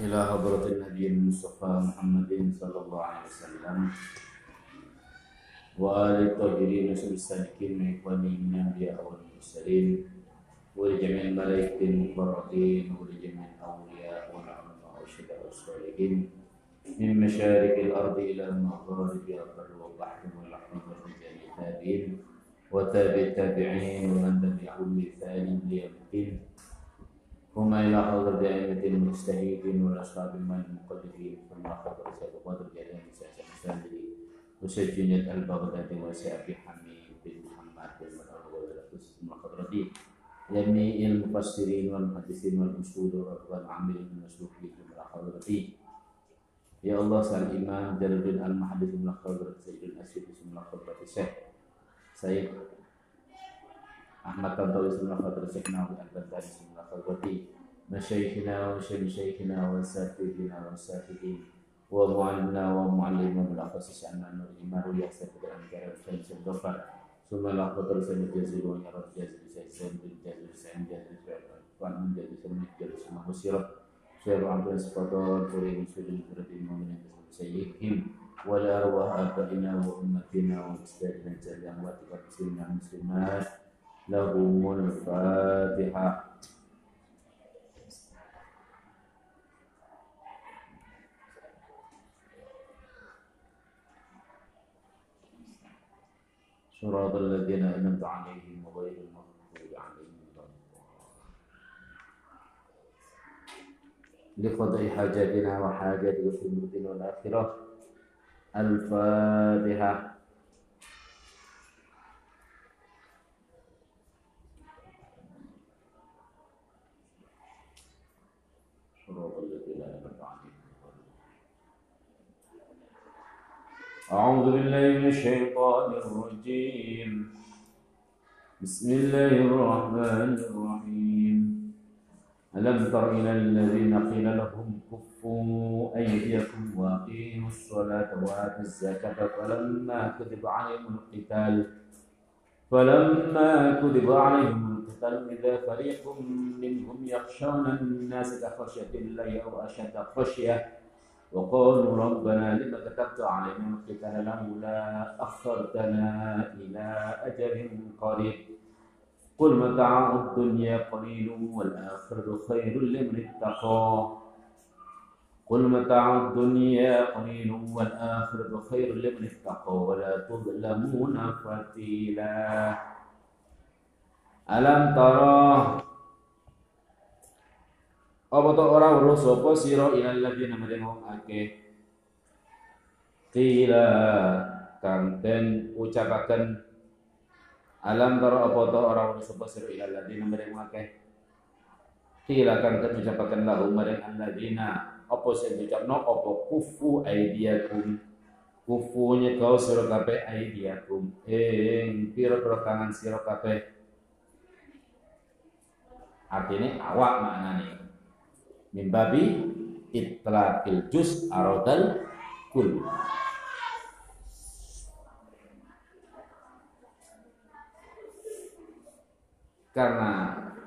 إلى حضرة النبي المصطفى محمد صلى الله عليه وسلم. وآل الطاهرين والسالكين من إخوانهم من الأنبياء والمرسلين. ولجميع الملائكة المقربين ولجميع الأولياء والعلماء والشهداء والصالحين. من مشارق الأرض إلى المغارب البر والبحر واللحم والرجال التابعين. وتابع التابعين ومن تبعهم بإحسان ليوم الدين. ثم إلى حضرة أئمة المجتهدين والأصحاب من المقلدين ثم حضرة سيد قدر جلال سيد السامري وسجنة البغدادي وسأبي حميد بن محمد بن مدعو ثم حضرة جميع المفسرين والمحدثين والأصول والعاملين المسلوكين ثم حضرة Ya Allah Sal Imam Jalaluddin Al-Mahdith Ibn Khadrat Sayyidul Asyid Bismillah Khadrat Syekh Sayyid Ahmad Tantawi Bismillah Khadrat Syekh Nawawi Al-Bantari Bismillah Khadrati Masyaykhina wa Syaykhina wa Satidina wa Satidin wa Mu'allimna wa Mu'allimna bil akhas sya'na nur iman ya sayyid al-anbiya wa sayyid al-ghafar summa la qadar sayyid jazil wa yarad jazil sayyid bin jazil sayyid jazil wa min jazil sayyid jazil semua musyirat شر عبد الصفدان فريم سجن فرد المؤمنين سيئهم ولا أرواح آبائنا وأمتنا وأجدادنا جل أموات المسلمين والمسلمات لهم الفاتحة. صراط الذين أنعمت عليهم غير المغضوب عليهم لقضاء حاجاتنا وحاجات في الدنيا والآخرة. الفاتحة صراط الذين أنعمت عليهم أعوذ بالله من الشيطان الرجيم. بسم الله الرحمن الرحيم. ألم تر إلى الذين قيل لهم كفوا أيديكم وأقيموا الصلاة وآتوا الزكاة فلما كتب عليهم القتال. فلما كتب عليهم القتال إذا فريق منهم يخشون الناس كخشية الله أو أشد خشية وقالوا ربنا لم كتبت علينا القتال لولا أخرتنا إلى أجل قريب. قل متاع الدنيا قليل والآخرة خير لمن اتقى. قل متاع الدنيا قليل والآخرة خير لمن اتقى. ولا تظلمون فتيلا. ألم ترى apa to ora weruh sapa sira ilal ladina maring wong akeh Tila kang den ucapaken Alam taro apa to ora ono sapa sira ila ladina mereng akeh. Kila kang kan ucapaken lahu mereng alladina apa sing ucapno apa kufu aidiakum. Kufunya kau sira kabeh aidiakum. Ing pira-pira tangan sira kabeh. Artinya awak maknane. Mimbabi itlaqil juz aradal kul. karena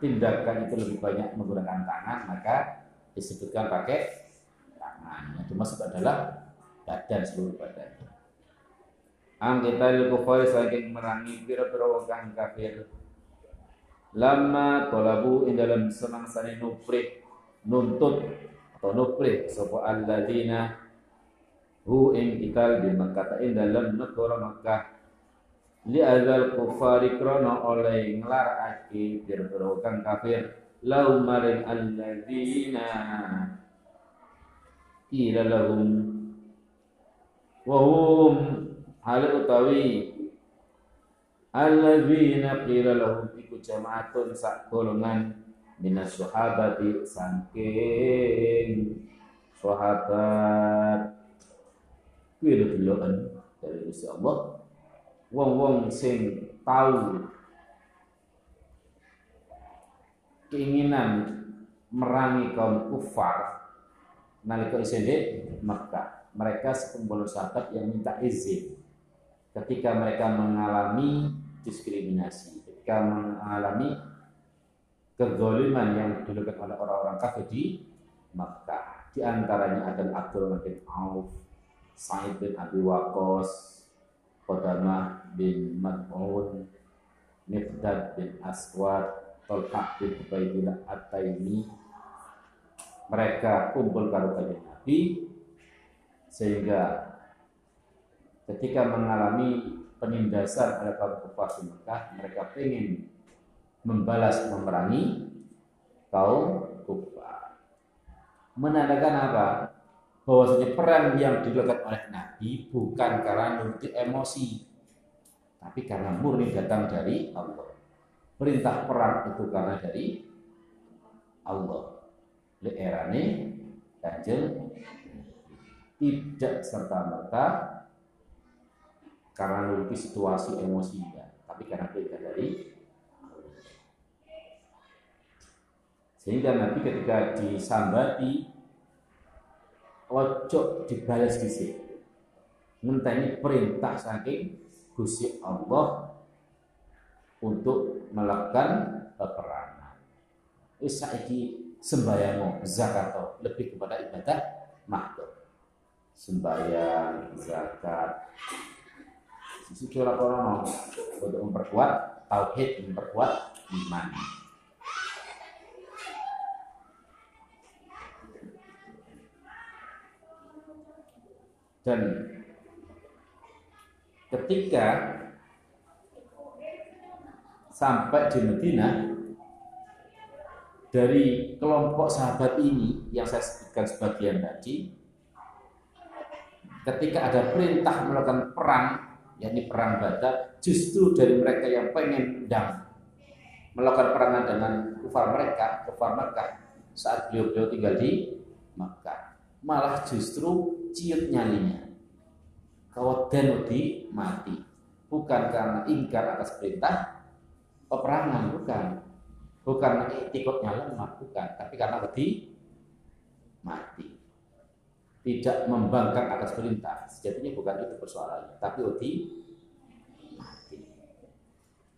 tindakan itu lebih banyak menggunakan tangan maka disebutkan pakai tangan. Yang dimaksud adalah badan seluruh badan. Angkita kufar saking merangi pira-pira wong kang kafir. Lama tolabu ing dalam senang sani nuprik nuntut atau nuprik sapa alladzina hu ing kita di Makkah. Dalam negara Makkah li azal kufari krono oleh nglarakake pira-pira kang kafir. Lau maring alladzina ila lahum wa hum hal utawi alladzina qila lahum iku jamaatun sak golongan minas sahabati saking sahabat kuwi dari Gusti Allah wong-wong sing tahu keinginan merangi kaum kufar nalika isih di Mekah. Mereka sekumpulan sahabat yang minta izin ketika mereka mengalami diskriminasi, ketika mengalami kezaliman yang dilakukan oleh orang-orang kafir di Mekah. Di antaranya adalah Abdul bin Auf, Sa'id bin Abi Waqqas, Qadamah bin Mad'un, Miqdad bin Aswad, Tolha bin Ubaidillah At-Taimi. Mereka kumpul karo Nabi sehingga ketika mengalami penindasan oleh kaum kufar Mekah, mereka ingin membalas memerangi kaum kufar. Menandakan apa? Bahwasanya perang yang dilakukan oleh Nabi bukan karena nuruti emosi, tapi karena murni datang dari Allah. Perintah perang itu karena dari Allah. Leerane kanjeng tidak serta merta karena nuruti situasi emosinya, tapi karena perintah dari Sehingga Nabi ketika disambati ojo dibalas di Ngenteni perintah saking Gusti Allah untuk melakukan peperangan. Wis saiki sembahyang zakat lebih kepada ibadah makhluk. Sembahyang, zakat. Sisi ora untuk memperkuat tauhid, memperkuat iman. Dan ketika sampai di Medina dari kelompok sahabat ini yang saya sebutkan sebagian tadi ketika ada perintah melakukan perang yakni perang Badar justru dari mereka yang pengen dang melakukan perangan dengan kufar mereka kufar Mekah saat beliau-beliau tinggal di Mekah malah justru ciut nyalinya. Kawadan wedi mati. Bukan karena ingkar atas perintah peperangan, bukan. Bukan ikutnya lemah, bukan. Tapi karena wedi mati. Tidak membangkang atas perintah. Sejatinya bukan itu persoalannya. Tapi wedi mati.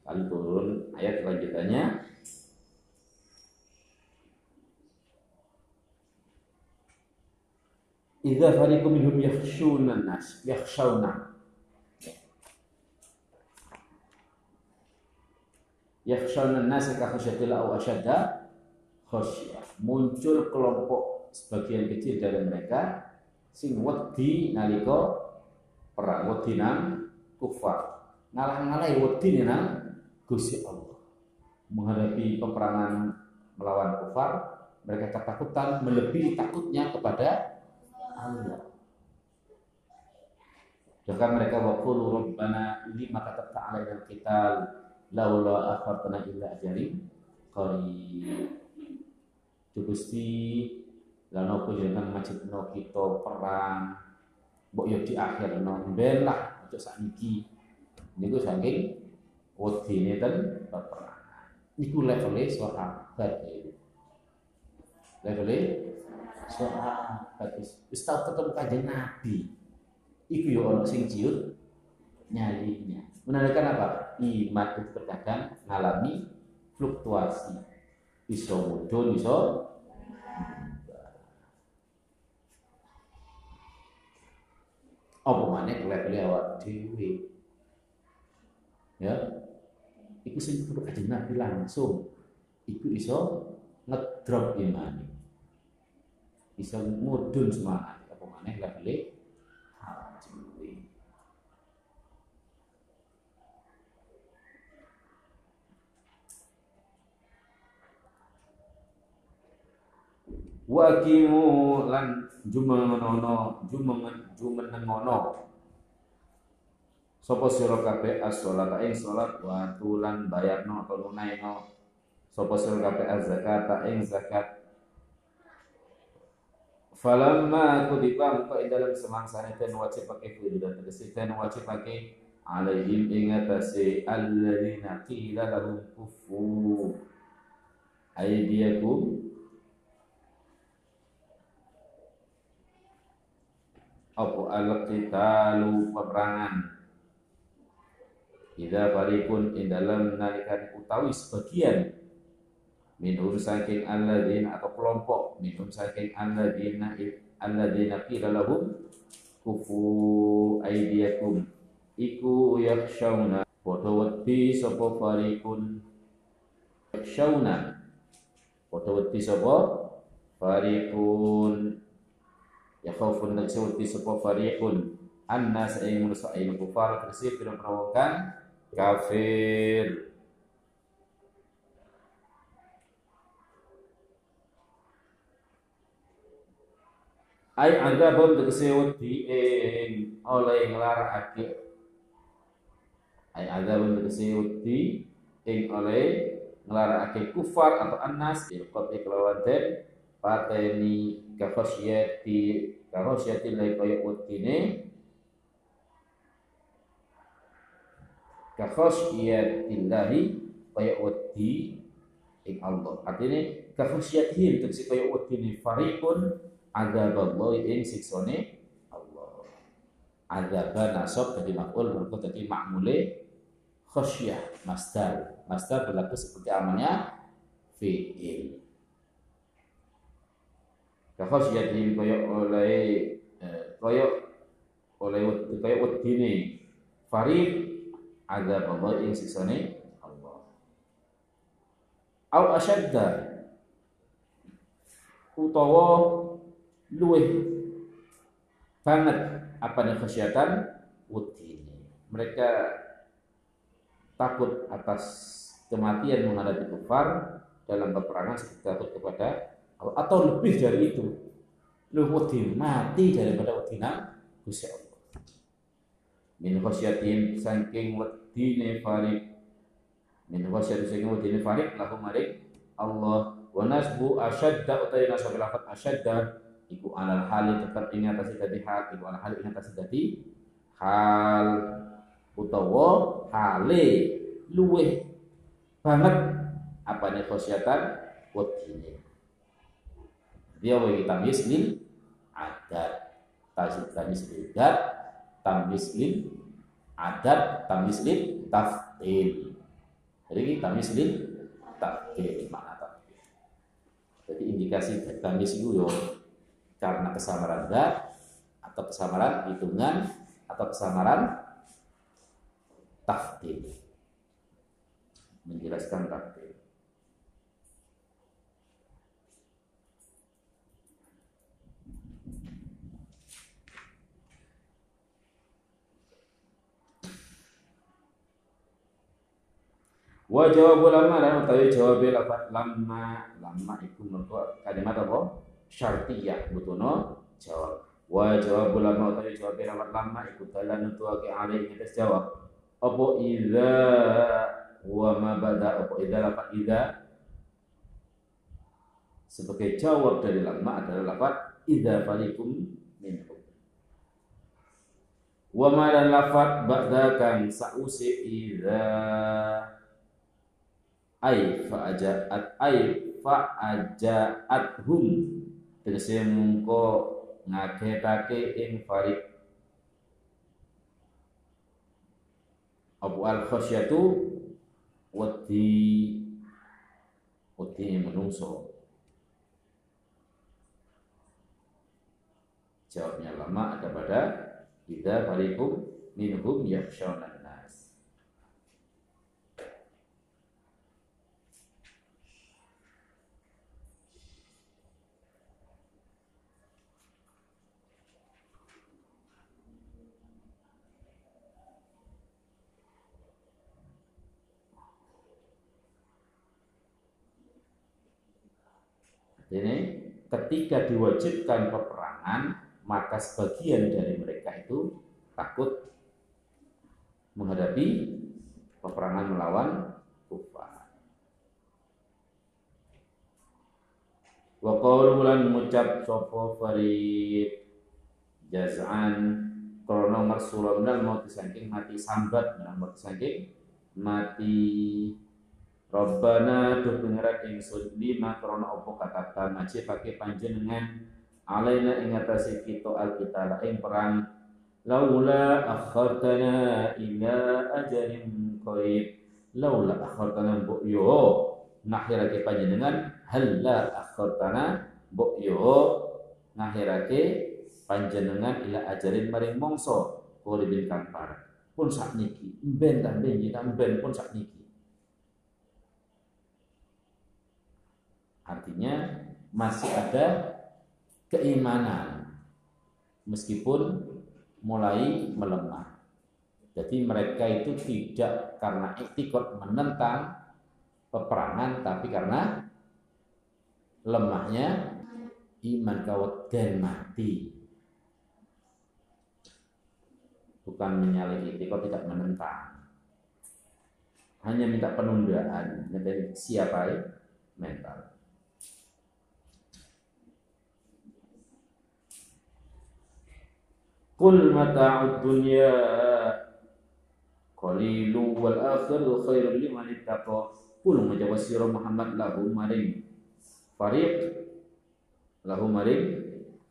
Lalu turun ayat lanjutannya Idza fariqum minhum yakhshuna nas, yakhshawna. Yakhshawna nas ka khasyatil au asyadda khasyah. Muncul kelompok sebagian kecil dari mereka sing wedi nalika perang wedi nang kufar. Ngalah-ngalahi wedi nang Gusti Allah. Menghadapi peperangan melawan kufar, mereka ketakutan melebihi takutnya kepada Allah. Bahkan mereka waqulu rabbana lima katabta alaina alqital laula akhartana illa ajarin qarib. Gusti lan opo jenengan majibno kita perang mbok yo di akhir no ben lah aja sakniki niku saking wedine ten peperangan niku levele sahabat levele sahabat wis tau ketemu kanjeng Nabi. Iku yo ono sing ciut nyalinya menandakan apa? Iman itu terkadang mengalami fluktuasi. Iso mudun iso apa mana level awak dewi ya? Iku sing perlu kanjeng Nabi langsung. Iku iso ngedrop iman bisa mudun semangat apa mana level haji wakimu lan jumengenono jumengen jumenengono sapa sira kabeh as-sholata ing salat wa tulan bayarno atau lunaino sapa sira kabeh az-zakata ing zakat Falamma kutiba muka dalam semangsane ten wajib pakai dan tegesi ten wajib pakai alaihim ingatasi alladzina qila lahum kufu. Aydiyakum. Apa al-qitalu peperangan? Ida farikun in dalam nalikan utawi sebagian minhum saking alladzina atau kelompok. Minhum saking alladzina alladzina qila lahum kufu aydiyakum. Iku yakhshawna. Padha wedi sapa farikun? Yakhshawna. Padha wedi sapa farikun? Ya khaufun tegese wedi sapa farikun. Annas ing manusa ing kufar tegese pira-pira kafir ay azabun tegese wedi ing oleh nglarakake ay azabun tegese wedi ing oleh nglarakake kufar atau annas ilqat kelawan den pateni kakhosyati kakhosyati lai kaya wedine kakhosyatillahi kaya wedi ing Allah. Artinya kakhosyatihim tegese kaya wedine farikun azab Allah ing siksone Allah. Azab nasab jadi makul mergo jadi makmule khasyah masdar. Masdar berlaku seperti amalnya fi'il. Khasyatihim kaya oleh eh, kaya oleh kaya wedine. Farid azab Allah ing siksone Allah. Au asyadda utawa luweh banget apa nih khasyatan ini. Mereka takut atas kematian menghadapi kufar dalam peperangan seperti takut kepada Allah atau lebih dari itu. Lu wedi mati daripada wedina Gusti Allah. Min khasyatin saking wedine farik min khasyatin saking wedine farik lahu marik Allah wa nasbu asyadda utai nasab lafat asyadda iku alal hali tetap ini atas dadi hal iku alal hali ini atas dadi hal. Utawa hale luweh banget apa nih khosyatan wedine dia wa tamis lil adat tamis lil adat tamis lil adat tamis lil taftil jadi tamis lil taftil makna jadi indikasi tamis itu yo karena kesamaran zat atau kesamaran hitungan atau kesamaran taftil menjelaskan taftil Wa jawabu lama dan utawi jawab lama lama iku mergo kalimat apa? Syartiyah butuno jawab. Wa jawab ulama utawi jawab lama lama ikut dalan nutuake alih atas jawab. Apa idza wa ma bada apa idza lafat idza sebagai jawab dari lama adalah lafat idza falikum minhum. Wa ma dan lafat ba'da kan sa'usi idza ay fa'ajaat ay fa'ajaat hum tegese mungko ngagetake ing farid Abu al khasyatu wedi wedi menungso. Jawabnya lama ada pada idza fariqum minhum yakhshawna Ini ketika diwajibkan peperangan, maka sebagian dari mereka itu takut menghadapi peperangan melawan kufar. Wa qawlu lan ngucap sapa farid jaz'an krana marsula minal maut saking mati sambat minal maut saking mati Rabbana duh pengerat ingsun lima krona opo katakan aja pakai panjenengan? Alaina ing atase kita alkitala ing perang. Laula akhartana ila ajalin qarib laula akhartana bu yo ngakhirake panjenengan. Halla akhirtana mbok yo ngakhirake panjenengan ila ajarin maring mongso kuribin kang pun sakniki. Mben ta mben pun sakniki artinya masih ada keimanan meskipun mulai melemah. Jadi mereka itu tidak karena iktikot menentang peperangan tapi karena lemahnya iman kawat dan mati. Bukan menyalahi iktikot tidak menentang. Hanya minta penundaan siapa mental Kul mata'ud dunya qalilu wal akhiru khairul liman ittaqa. Kul menjawab sira Muhammad lahu maring fariq. Lahu maring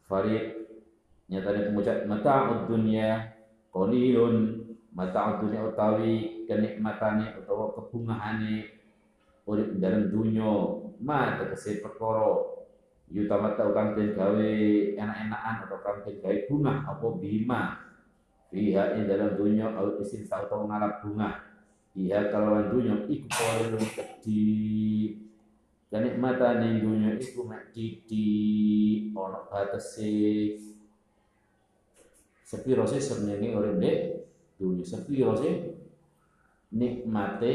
fariq. Nyatane pengucap mata'ud dunya qalilun. Mata'ud dunya utawi kenikmatane utawa kebungahane urip dalam dunya. Ma tegese perkara Yutama tau kang den gawe enak-enakan atau kang den gawe bunga apa bima? Fiha ing dalam dunia au isin atau ngalap bunga. Iya kalawan dunia iku kolon kedi Kenikmatan ing dunia iku mek didi ono batese. Sepiro sih sebenarnya orang dek dunia sepiro sih nikmate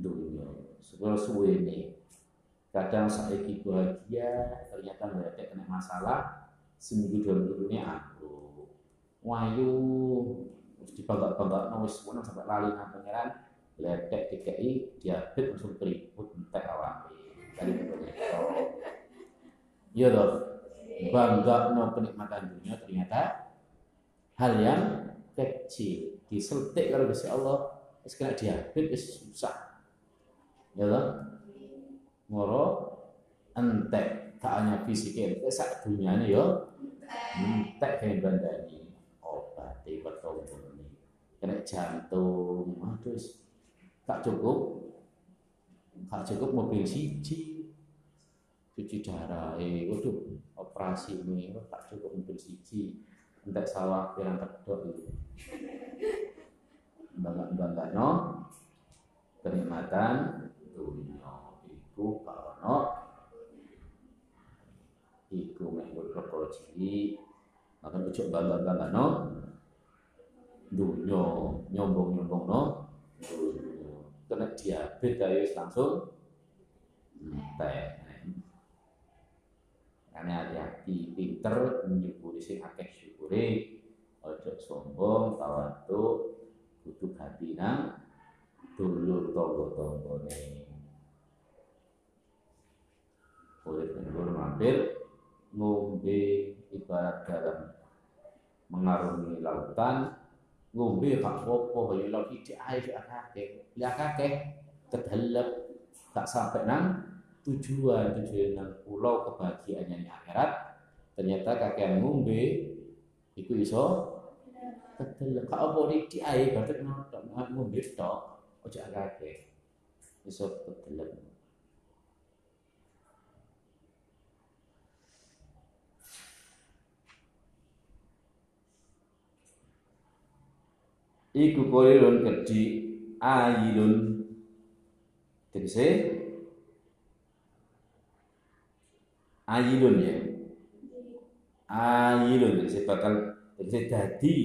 dunia sepiro suwe nih kadang saiki bahagia ternyata ada kena masalah seminggu dua minggu ini aku. Wayu dibangga bangga no wis sampai lali nang pangeran. Ledek DKI diabet langsung keribut entek dari itu iya toh bangga no kenikmatan dunia ternyata hal yang kecil. Diseltik kalau Gusti Allah kena diabet susah. Ya toh ngoro entek tak hanya fisik entek sak dunyane yo entek kene bandani. Obat betul ini kena jantung. Aduh tak cukup. Tak cukup mobil siji. Cuci darah eh waduh operasi ini tak cukup mobil siji. Entek sawah pirang kedok. Itu bangga-bangga no? Kenikmatan dunia iku karena iku mek perkara cilik maka ojo bangga no dunyo nyombong-nyombong no kena diabetes ayo langsung teh karena hati-hati pinter menyukuri sing akeh syukuri ojo sombong tawaduk kudu hati nang dulur tonggo-tonggone kulit kendur mampir ngombe ibarat dalam mengarungi lautan. Ngombe gak popo ya laut iki air akeh. Ya akeh kedelep tak sampai nang tujuan tujuan nang pulau kebahagiaannya di akhirat. Ternyata kakek ngombe iku iso kedelep. Gak apa iki air berarti ngombe tok ojo akeh. Iso kedelep iku kolilun kedi ayilun tegese? Ayilun ya? Ayilun tegese bakal tegese dadi.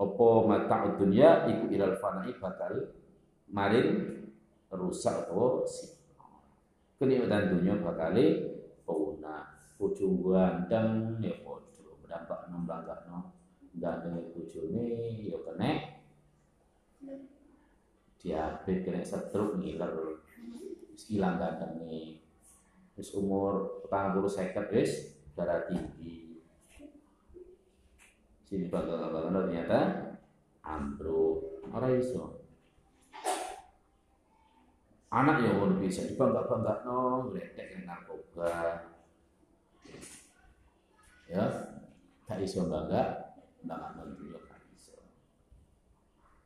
Apa mata dunia iku ilal fanai bakal maring rusak atau si kenikmatan dunia bakal punah bojo gandeng ya bojo berdampak nembang no gandeng bojone ya kena. Diabetes kena stroke ngiler. Wis ilang gandenge wis umur petang puluh seket wis darah tinggi. Sini bangga bangga ternyata ambruk. Orang iso. Anak yang mau bisa dibangga bangga no ledek narkoba. Ya tak iso bangga Nggak menunjukkan iso.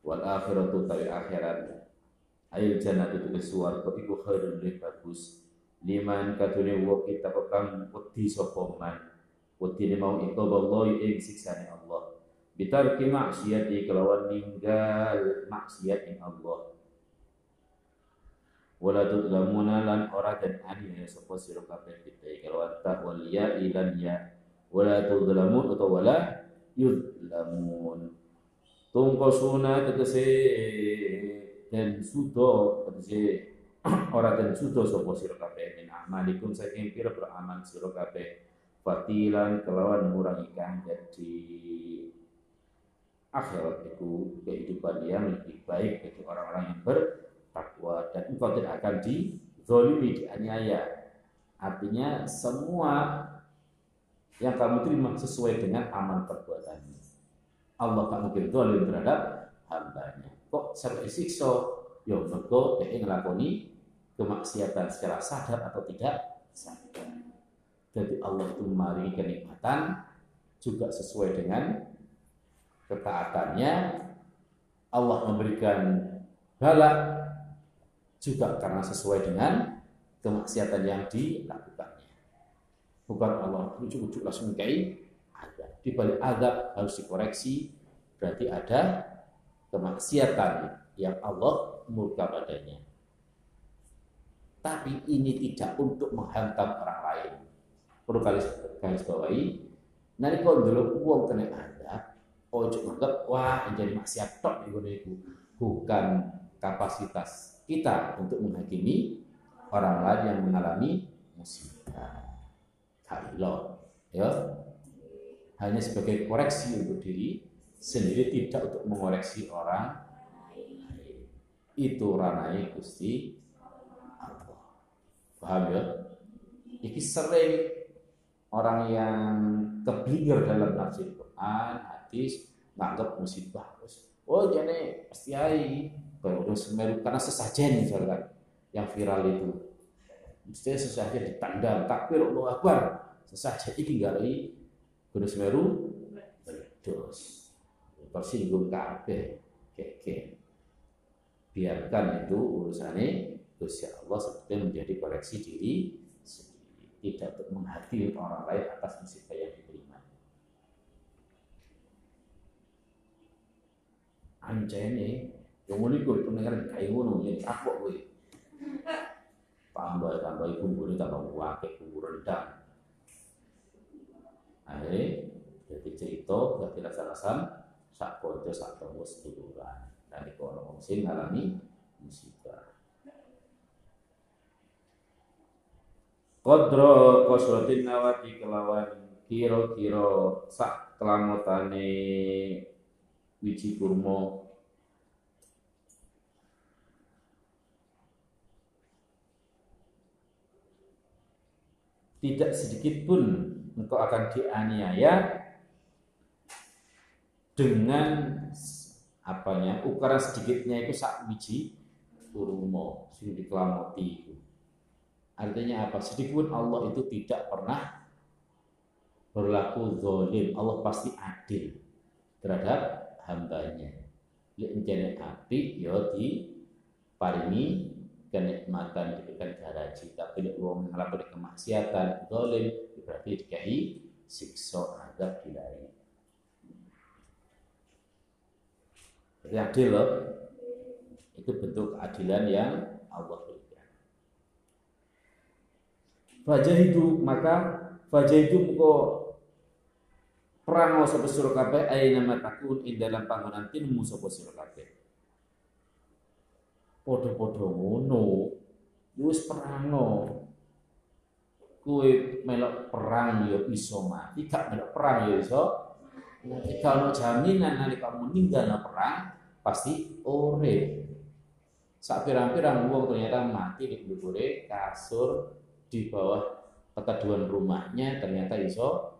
Wal akhiratu tawi akhirat Ail jannah itu ke suwarga iku khairun lebih bagus. Liman kadune wong kita kang wedi sapa man. Wedi mau iqaballah ing siksane Allah. Bitarki maksiat kelawan ninggal maksiat ing Allah. Wala tudlamuna lan ora dan ani sapa sira kabeh kita kelawan ta wal ilan ya. Wala tudlamun utawa wala yudlamun. Tungkosuna tegese dan sudo tegese ora dan sudo sapa sira kabeh min amalikum saking pira beramal sira kabeh kelawan ngurangi kang jadi akhirat itu kehidupan yang lebih baik bagi orang-orang yang bertakwa dan engkau tidak akan dizolimi, dianiaya. Artinya semua yang kamu terima sesuai dengan amal perbuatanmu. Allah tak mungkin zalim terhadap hambanya. Kok sampai siksa? Ya mergo dia ngelakoni kemaksiatan secara sadar atau tidak sadar. Jadi Allah itu mari kenikmatan juga sesuai dengan ketaatannya Allah memberikan bala juga karena sesuai dengan kemaksiatan yang dilakukannya. Bukan Allah ujuk-ujuk langsung kayak ada. Di balik adab harus dikoreksi, berarti ada kemaksiatan yang Allah murka padanya. Tapi ini tidak untuk menghantam orang lain. Perlu garis, garis bawahi. Nanti kalau dulu uang kena ada, ojo nganggap wah jadi maksiat tok itu bukan kapasitas kita untuk menghakimi orang lain yang mengalami musibah kailo ya. Hanya sebagai koreksi untuk diri sendiri tidak untuk mengoreksi orang itu ranai Gusti Allah. Paham ya? Ini sering orang yang keblinger dalam nafsi Quran hadis nganggap musibah. Terus oh jadi pasti ai kalau semeru karena sesajen misalkan yang viral itu mesti sesajen ditandang takbir Allah Akbar. Sesajen ini gak lagi gunung semeru meledos tersinggung kabeh keke biarkan itu urusannya Gusti Allah seperti menjadi koreksi diri sendiri. Tidak untuk menghakimi orang lain atas musibah yang diterima. Ancene yang ngono iku pendengar kayak ngono yen kapok kowe tambah tambah bumbu tambah wakil bumbu rendang akhirnya jadi cerita gak tidak alasan sak konco sak temu seduluran. Dan iku ono wong sing ngalami musibah. Kodro kosrotin nawati kelawan kiro-kiro sak kelamotane wiji kurma tidak sedikit pun engkau akan dianiaya dengan apanya? Ukuran sedikitnya itu sak wiji kurma sing dikelamoti artinya apa? Sedikit Allah itu tidak pernah berlaku zolim Allah pasti adil terhadap hambanya. Lek api ya di paringi kenikmatan diberikan garaji tapi lek wong nglakoni kemaksiatan zalim berarti dikai siksa adab dilai Jadi adil loh. Itu bentuk keadilan yang Allah berikan. Fajah itu maka fajah itu kok perang sapa sira kabeh aina takun ing dalam panggonan tinmu sapa sira kabeh padha-padha ngono. Wis perangno. Kuwi melok perang ya iso mati gak melok perang ya iso Nanti kalau jaminan nanti kamu meninggal perang pasti ore. Saat pirang-pirang uang ternyata mati di bule kasur di bawah keteduhan rumahnya ternyata iso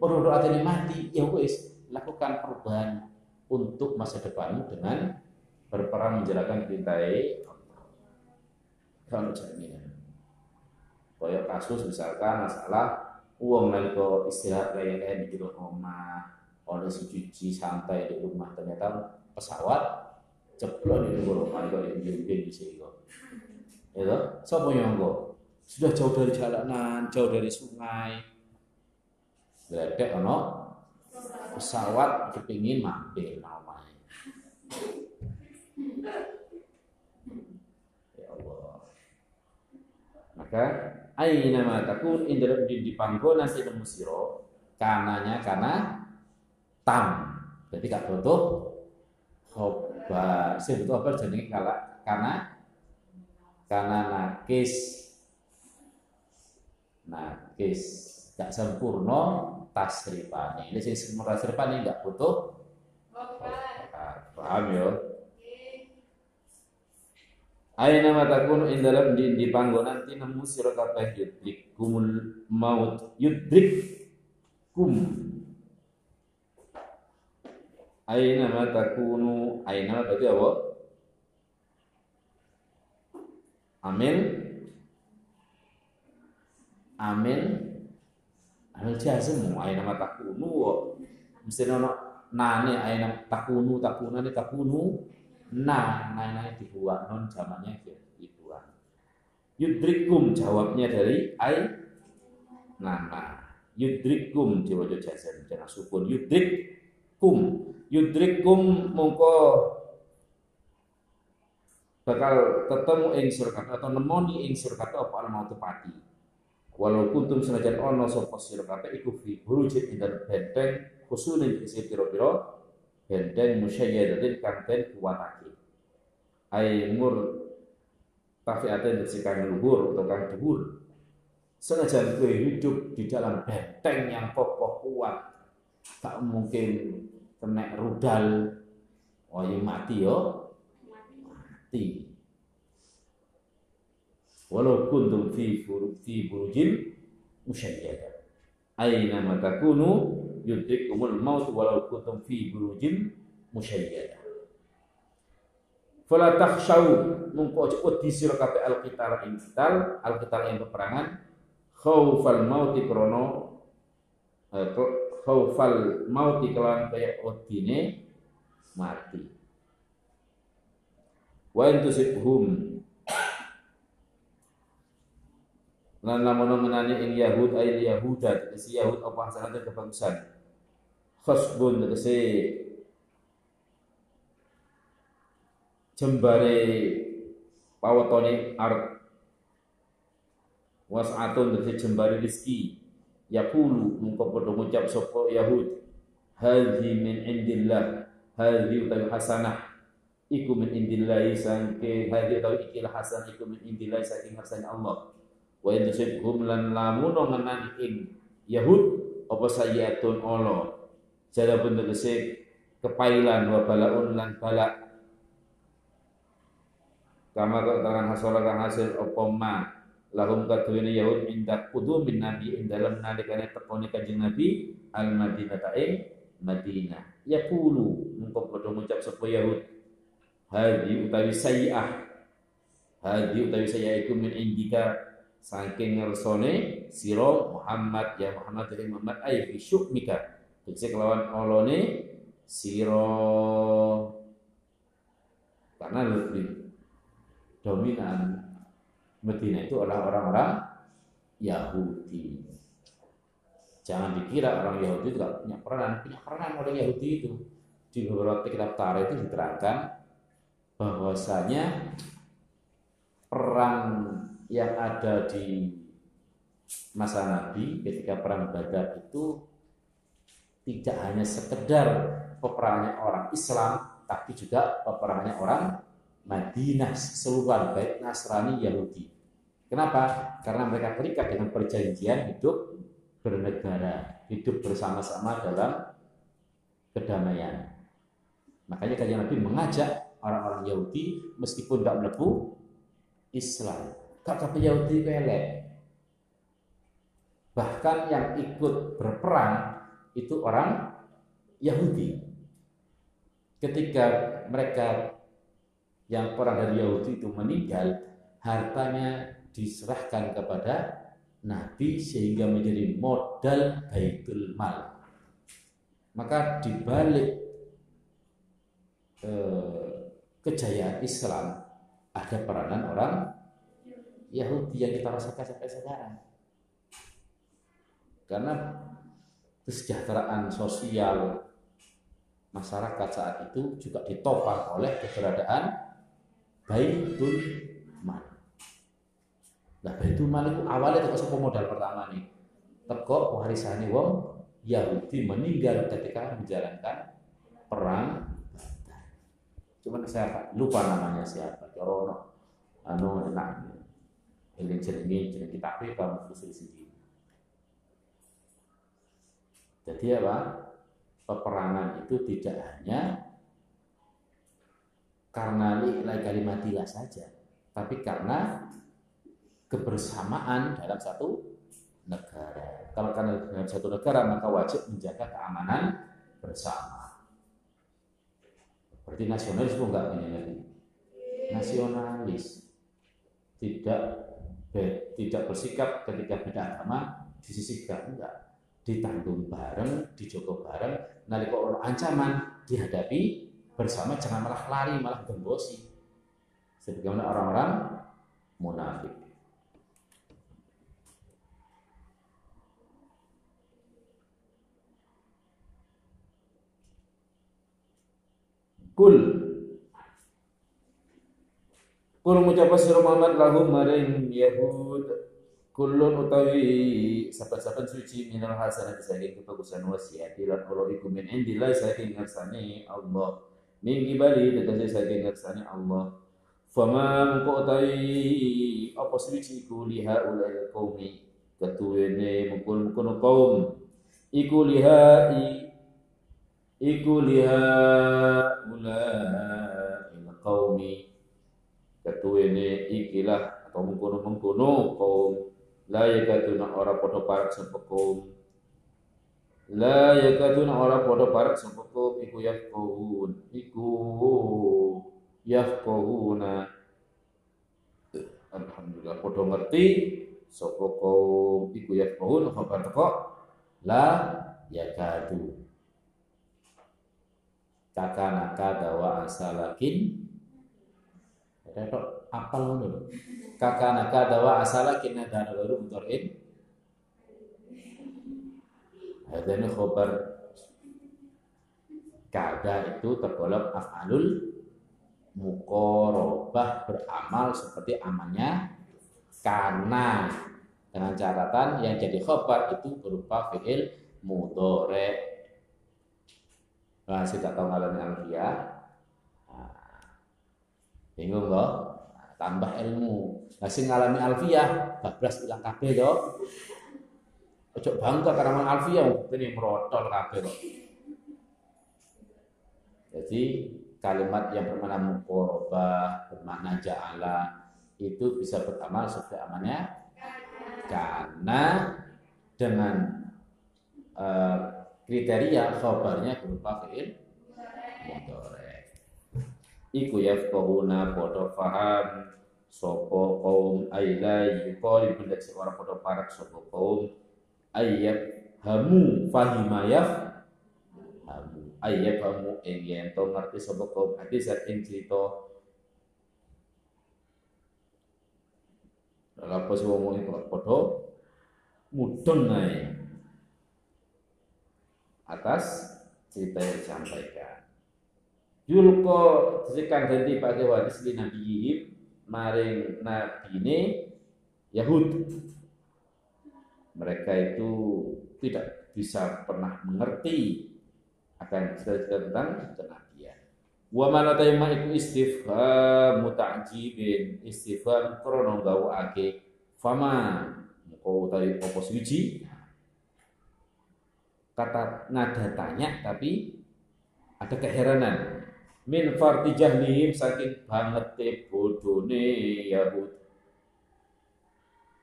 Podo atene mati, ya wis lakukan perubahan untuk masa depanmu dengan berperang menjalankan perintah kalau jaminan. Kaya kasus misalkan masalah uang nalika istirahat lain-lain di rumah, ada si cuci santai di rumah ternyata pesawat ceplok di tenggorokan kok di di sini kok. Ya? Sapa nyangka? Sudah jauh dari jalanan, jauh dari sungai. Gledek ono pesawat kepingin mampir namanya. Ya Allah. Maka aina ma takun? Indra di dipanggo nanti nemu siro. Kananya karena tam. Jadi gak butuh khoba. Sing butuh apa jenenge kala karena karena nakis. Nakis. Gak sempurna tasrifani ini sing sempurna tasrifani gak butuh paham ya Aina matakun indalam di, di panggonan nanti nemu sira kabeh kumul maut yudrik kum Aina matakunu aina berarti apa? Amin. Amin. Amin jazm aina matakunu. Mesti ono nane aina takunu takunane takunu nah nah nah dibuat non zamannya dibuat yudrikum jawabnya dari ai? Nah yudrikum diwaca jazam jangan sukun. Yudrikum. Yudrikum mongko bakal ketemu ing surga atau nemoni ing surga apa mau pati walau kuntum senajan ono sapa sira kabeh iku fi burujin ing benteng khusune isi pira-pira benteng musyayyadatin kang kuwatake ai mur tafiatin kang luhur atau kang dhuwur. Senajan kowe hidup di dalam benteng yang kokoh kuat. Tak mungkin kena rudal. Oh ya mati yo. Mati. Walau kuntum fi fi burujin musyayyada aina matakunu yudrikumul maut walau kuntum fi burujin musyayyada fala takhshaw. Mungko aja wedi sira kabeh alqital ing qital ing peperangan. Khaufal maut krana eh, khaufal maut kelawan kaya wedine mati. Wa intusibhum lan lamun menani ing Yahud ay Yahuda si Yahud apa hasanate kebagusan khasbun tegese jembare pawetone art. Was'atun tegese jembare rezeki. Yaqulu mungko padha ngucap sapa Yahud. Hadhi min indillah. Hadhi utawi hasanah. Iku min indillah sangke hadhi utawi ikilah hasanah iku min indillah saking hasanah Allah. Wa in tusibhum lan lamun ngenani ing Yahud apa sayyatun Allah jada pun tegese kepailan wa balaun lan bala kama tangan hasola kang hasil apa ma? Lahum kaduwene Yahud inda min nabi ing dalem nalikane tekone kanjeng Nabi al Madinah. Ing Madinah yaqulu mengko padha ngucap sapa Yahud? Hadi utawi sayyah hadi utawi sayyah iku min indika saking ngersone siro Muhammad. Ya Muhammad dari Muhammad ay fi syukmika. Tegese kelawan olone siro karena lebih dominan Medina itu adalah orang-orang Yahudi. Jangan dikira orang Yahudi itu tidak punya peranan, punya peranan orang Yahudi itu. Di beberapa kitab tarikh itu diterangkan bahwasanya perang yang ada di masa Nabi ketika perang Badar itu tidak hanya sekedar peperangannya orang Islam tapi juga peperangannya orang Madinah keseluruhan baik Nasrani Yahudi. Kenapa? Karena mereka terikat dengan perjanjian hidup bernegara, hidup bersama-sama dalam kedamaian. Makanya kajian Nabi mengajak orang-orang Yahudi meskipun tidak melebu Islam kata Yahudi pelek. Bahkan yang ikut berperang itu orang Yahudi. Ketika mereka yang perang dari Yahudi itu meninggal, hartanya diserahkan kepada Nabi sehingga menjadi modal baitul mal. Maka dibalik eh, kejayaan Islam ada peranan orang Yahudi yang kita rasakan sampai sekarang. Karena kesejahteraan sosial masyarakat saat itu juga ditopang oleh keberadaan Baitul Mal. Nah, Baitul Mal itu awalnya itu modal pertama nih. Teko warisane wong Yahudi meninggal ketika menjalankan perang Cuman saya lupa namanya siapa. Corono anu enak. Ini jenenge jenenge kita kamu khusus sendiri. Jadi apa? Peperangan itu tidak hanya karena nilai kalimatilah saja, tapi karena kebersamaan dalam satu negara. Kalau karena dalam satu negara maka wajib menjaga keamanan bersama. Berarti pun enggak lagi. Nasionalis tidak tidak bersikap ketika beda agama disisihkan enggak ditanggung bareng, dijogo bareng, nalika ono ancaman dihadapi bersama jangan malah lari, malah gembosi. Sebagaimana orang-orang munafik. Kul Kul mengucap sira Muhammad lahum maring Yahud Kulun utawi saban-saban suci minal hasanat saking kebagusan wasiat lan Allah iku min indillah saking ngersane Allah min gibali tegese saking ngersane Allah. Fama mengko utawi apa suci iku liha ulai qaumi ketuwene mungkul-mungkul kaum. Iku liha iku liha ulai qaumi ketuwene ikilah atau mengkono-mengkono kaum. La yakatuna ora padha parek sapa kaum la yakatuna ora parek sapa kaum iku yafqahun. Iku yafqahuna. Alhamdulillah padha ngerti kaum. Iku yafqahun khabar teko? La yakatu kakana kadawa asalakin. Retok apal ngono Kakak naka dawa asala kina dana baru mutorin. Hadani khobar. Kada itu tergolong af'alul mukorobah beramal seperti amalnya. Karena dengan catatan yang jadi khobar itu berupa fi'il mudore nah sudah tahu ngalami alfiah bingung kok nah, tambah ilmu. Nah sing ngalami alfiah bablas ilang kabeh to. Ojo bangga karena alfiah ini merotol kabeh kok. Jadi kalimat yang bermakna mukorobah, bermakna ja'ala itu bisa beramal sesuai amalnya karena dengan uh, kriteria khabarnya berupa fi'il mudhari. Iku yafqahuna padha faham sopo kaum aila yuqali benda seorang pada parak sopo kaum ayat hamu fahimayaf hamu. Ayat hamu ing to ngerti sopo kaum hadis ing cerita. Apa sih wong itu padha mudeng ae? Atas cerita yang disampaikan. Yulko disikan ganti pakai wadis di nabi maring nabi ini Yahud mereka itu tidak bisa pernah mengerti akan cerita tentang kenabian. Wa mana tayyama iku istifham muta'jibin istifham krono ake fama kau utawi apa suci kata nada tanya tapi ada keheranan. Min farti jahlihim saking banget bodone Yahud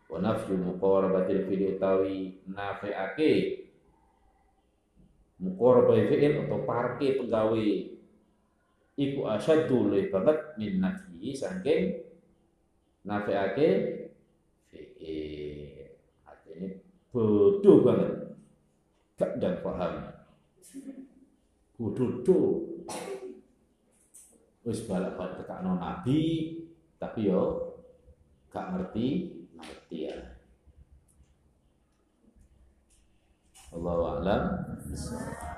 wa nafyu muqarabatil fi'il utawi nafi'ake. Muqarabatil fi'il atau parke penggawe iku asyaddu luwih banget min nafyi saking nafi'ake fi'il. Artinya bodoh banget. Gak dan paham. Bodoh wis balak-balik tekakno nabi tapi yo gak ngerti ngerti ya Allah a'lam